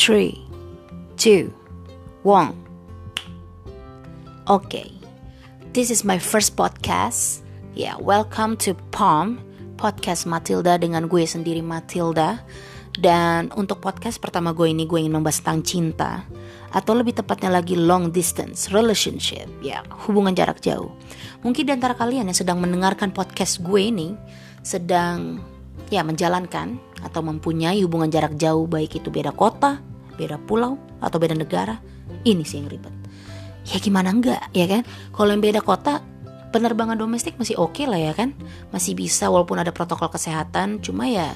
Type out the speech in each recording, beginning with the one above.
three, two, one. Okay, this is my first podcast. Yeah, welcome to POM, podcast Matilda dengan gue sendiri Matilda. Dan untuk podcast pertama gue ini gue ingin membahas tentang cinta atau lebih tepatnya lagi long distance relationship, ya hubungan jarak jauh. Mungkin di antara kalian yang sedang mendengarkan podcast gue ini sedang ya menjalankan atau mempunyai hubungan jarak jauh baik itu beda kota, beda pulau atau beda negara, ini sih yang ribet. Ya gimana enggak ya kan? Kalau yang beda kota penerbangan domestik masih oke okay lah ya kan? Masih bisa walaupun ada protokol kesehatan, cuma ya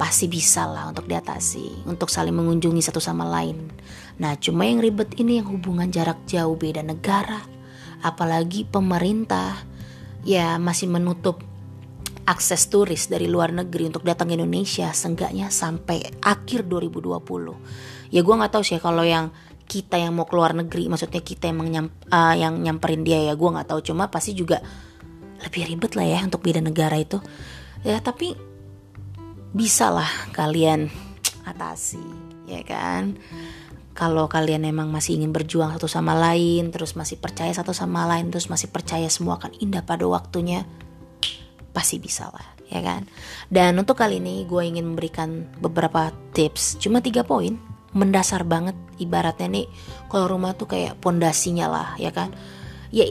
pasti bisa lah untuk diatasi, untuk saling mengunjungi satu sama lain. Nah, cuma yang ribet ini yang hubungan jarak jauh beda negara, apalagi pemerintah ya masih menutup akses turis dari luar negeri untuk datang ke Indonesia seenggaknya sampai akhir 2020. Ya gue nggak tahu sih kalau yang kita yang mau keluar negeri, maksudnya kita yang nyam, uh, yang nyamperin dia ya gue nggak tahu. Cuma pasti juga lebih ribet lah ya untuk beda negara itu. Ya tapi bisa lah kalian atasi ya kan kalau kalian emang masih ingin berjuang satu sama lain terus masih percaya satu sama lain terus masih percaya semua akan indah pada waktunya pasti bisa lah ya kan? Dan untuk kali ini gue ingin memberikan beberapa tips. Cuma tiga poin mendasar banget ibaratnya nih kalau rumah tuh kayak pondasinya lah ya kan? Ya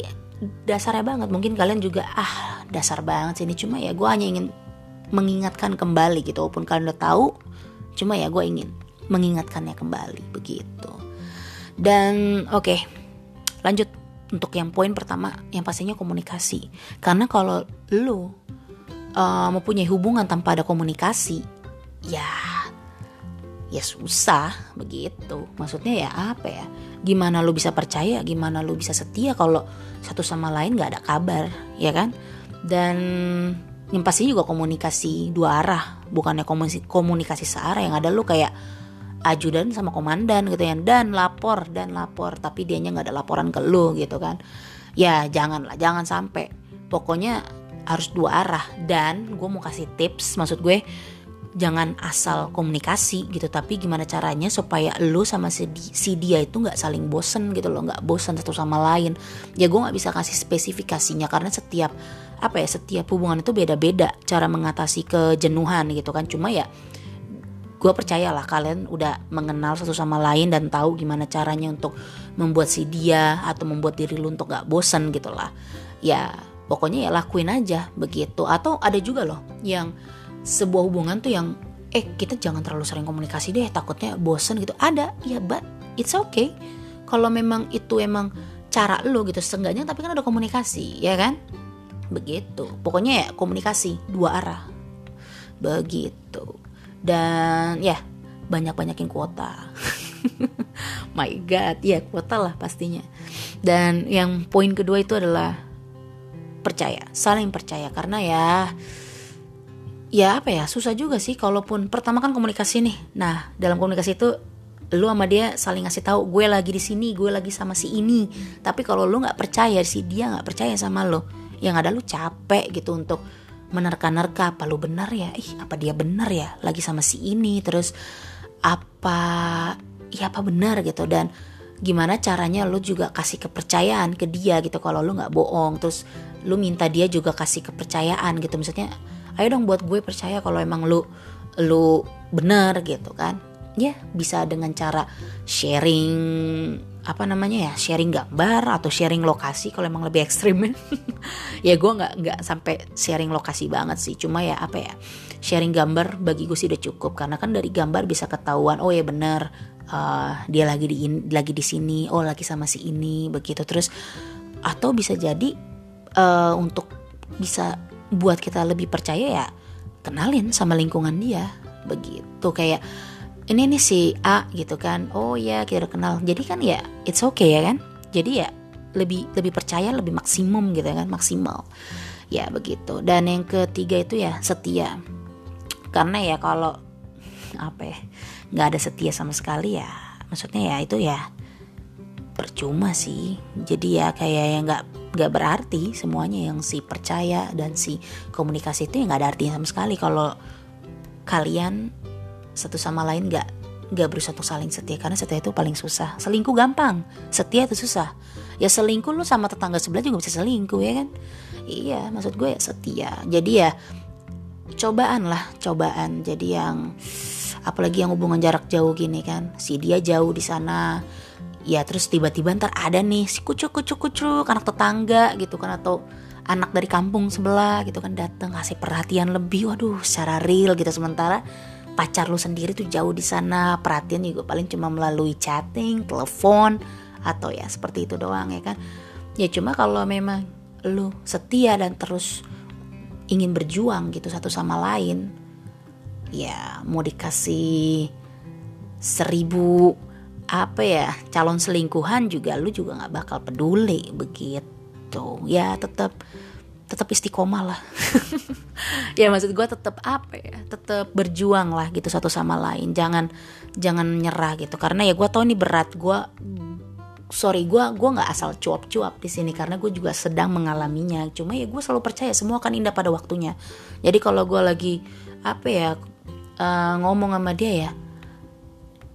dasarnya banget mungkin kalian juga ah dasar banget sih ini. Cuma ya gue hanya ingin mengingatkan kembali gitu walaupun kalian udah tahu cuma ya gue ingin mengingatkannya kembali begitu. Dan oke okay, lanjut untuk yang poin pertama yang pastinya komunikasi. Karena kalau lu uh, mempunyai hubungan tanpa ada komunikasi ya ya susah begitu. Maksudnya ya apa ya? Gimana lu bisa percaya gimana lu bisa setia kalau satu sama lain gak ada kabar ya kan? Dan yang pasti juga komunikasi dua arah bukannya komunikasi, komunikasi searah. Yang ada lu kayak ajudan sama komandan gitu ya. Dan lapor dan lapor. Tapi dianya nggak ada laporan ke lu gitu kan. Ya jangan lah jangan sampai. Pokoknya harus dua arah. Dan gue mau kasih tips maksud gue jangan asal komunikasi gitu. Tapi gimana caranya supaya lu sama si, dia itu nggak saling bosen gitu loh. Nggak bosen satu sama lain. Ya gue nggak bisa kasih spesifikasinya. Karena setiap apa ya setiap hubungan itu beda-beda cara mengatasi kejenuhan gitu kan. Cuma ya gue percayalah kalian udah mengenal satu sama lain dan tahu gimana caranya untuk membuat si dia atau membuat diri lu untuk gak bosen gitu lah. Ya pokoknya ya lakuin aja begitu. Atau ada juga loh yang sebuah hubungan tuh yang eh kita jangan terlalu sering komunikasi deh takutnya bosen gitu. Ada ya but it's okay. Kalau memang itu emang cara lo gitu seenggaknya tapi kan ada komunikasi ya kan? Begitu. Pokoknya ya komunikasi dua arah. Begitu dan ya banyak banyakin kuota. My god ya kuota lah pastinya. Dan yang poin kedua itu adalah percaya saling percaya. Karena ya ya apa ya susah juga sih kalaupun pertama kan komunikasi nih. Nah dalam komunikasi itu lu sama dia saling ngasih tahu gue lagi di sini gue lagi sama si ini. Tapi kalau lu nggak percaya si dia nggak percaya sama lo yang ada lu capek gitu untuk menerka-nerka apa lu benar ya? Ih apa dia benar ya? Lagi sama si ini terus apa ya apa benar? Gitu. Dan gimana caranya lu juga kasih kepercayaan ke dia gitu kalau lu nggak bohong. Terus lu minta dia juga kasih kepercayaan gitu. Misalnya ayo dong buat gue percaya kalau emang lu lu bener gitu kan ya bisa dengan cara sharing apa namanya ya sharing gambar atau sharing lokasi kalau emang lebih ekstrim. Ya gue nggak nggak sampai sharing lokasi banget sih. Cuma ya apa ya sharing gambar bagi gue sih udah cukup. Karena kan dari gambar bisa ketahuan oh ya bener uh, dia lagi di lagi di sini oh lagi sama si ini begitu. Terus atau bisa jadi uh, untuk bisa buat kita lebih percaya ya kenalin sama lingkungan dia begitu. Kayak ini nih si A gitu kan. Oh ya kita udah kenal. Jadi kan ya it's okay ya kan? Jadi ya lebih lebih percaya lebih maksimum gitu kan maksimal. Ya begitu. Dan yang ketiga itu ya setia. Karena ya kalau apa ya nggak ada setia sama sekali ya maksudnya ya itu ya percuma sih. Jadi ya kayak yang nggak nggak berarti semuanya yang si percaya dan si komunikasi itu ya nggak ada artinya sama sekali. Kalau kalian satu sama lain nggak nggak berusaha untuk saling setia karena setia itu paling susah. Selingkuh gampang setia itu susah. Ya selingkuh lu sama tetangga sebelah juga bisa selingkuh ya kan? Iya maksud gue ya setia. Jadi ya cobaan lah cobaan. Jadi yang apalagi yang hubungan jarak jauh gini kan. Si dia jauh di sana. Ya terus tiba-tiba ntar ada nih si kucuk kucuk kucuk anak tetangga gitu kan atau anak dari kampung sebelah gitu kan datang kasih perhatian lebih. Waduh secara real gitu sementara pacar lu sendiri tuh jauh di sana perhatian juga paling cuma melalui chatting telepon atau ya seperti itu doang ya kan? Ya cuma kalau memang lu setia dan terus ingin berjuang gitu satu sama lain ya mau dikasih seribu apa ya calon selingkuhan juga lu juga nggak bakal peduli begitu. Ya tetap tetap istiqomah lah. Ya maksud gue tetap apa ya? Tetap berjuang lah gitu satu sama lain. Jangan jangan nyerah gitu. Karena ya gue tau ini berat gue sorry gue gue nggak asal cuap-cuap di sini karena gue juga sedang mengalaminya. Cuma ya gue selalu percaya semua akan indah pada waktunya. Jadi kalau gue lagi apa ya uh, ngomong sama dia ya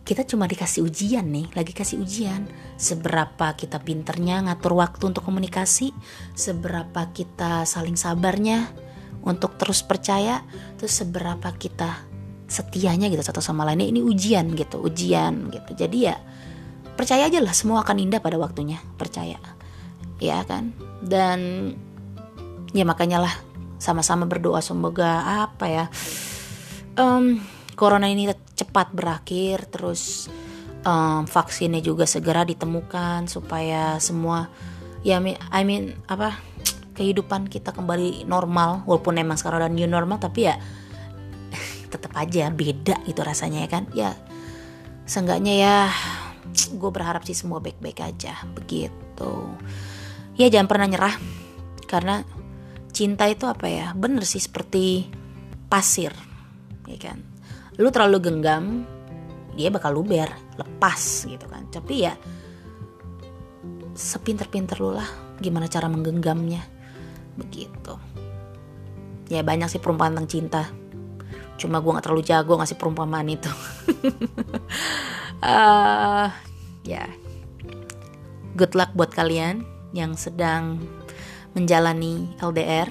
kita cuma dikasih ujian nih, lagi kasih ujian. Seberapa kita pinternya ngatur waktu untuk komunikasi, seberapa kita saling sabarnya untuk terus percaya, terus seberapa kita setianya gitu satu sama lainnya. Ini ujian gitu, ujian gitu. Jadi ya percaya aja lah semua akan indah pada waktunya, percaya. Ya kan? Dan ya makanya lah sama-sama berdoa semoga apa ya um, corona ini cepat berakhir terus um, vaksinnya juga segera ditemukan supaya semua ya I mean apa kehidupan kita kembali normal walaupun emang sekarang udah new normal tapi ya tetap aja beda gitu rasanya ya kan? Ya seenggaknya ya gue berharap sih semua baik-baik aja begitu. Ya jangan pernah nyerah karena cinta itu apa ya? Bener sih seperti pasir ya kan lu terlalu genggam dia bakal luber lepas gitu kan. Tapi ya sepinter-pinter lu lah gimana cara menggenggamnya. Begitu. Ya banyak sih perumpamaan tentang cinta. Cuma gue nggak terlalu jago ngasih perumpamaan itu. Uh, ya. Yeah. good luck buat kalian yang sedang menjalani LDR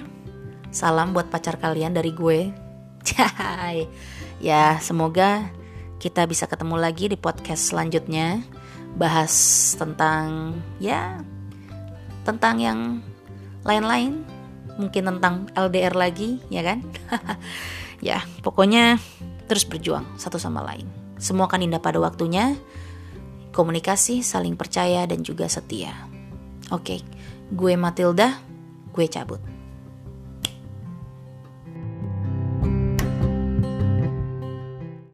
salam buat pacar kalian dari gue. Cai Ya, semoga kita bisa ketemu lagi di podcast selanjutnya bahas tentang ya tentang yang lain-lain, mungkin tentang LDR lagi, ya kan? ya, pokoknya terus berjuang satu sama lain. Semua akan indah pada waktunya. Komunikasi, saling percaya dan juga setia. Oke, gue Matilda, gue cabut.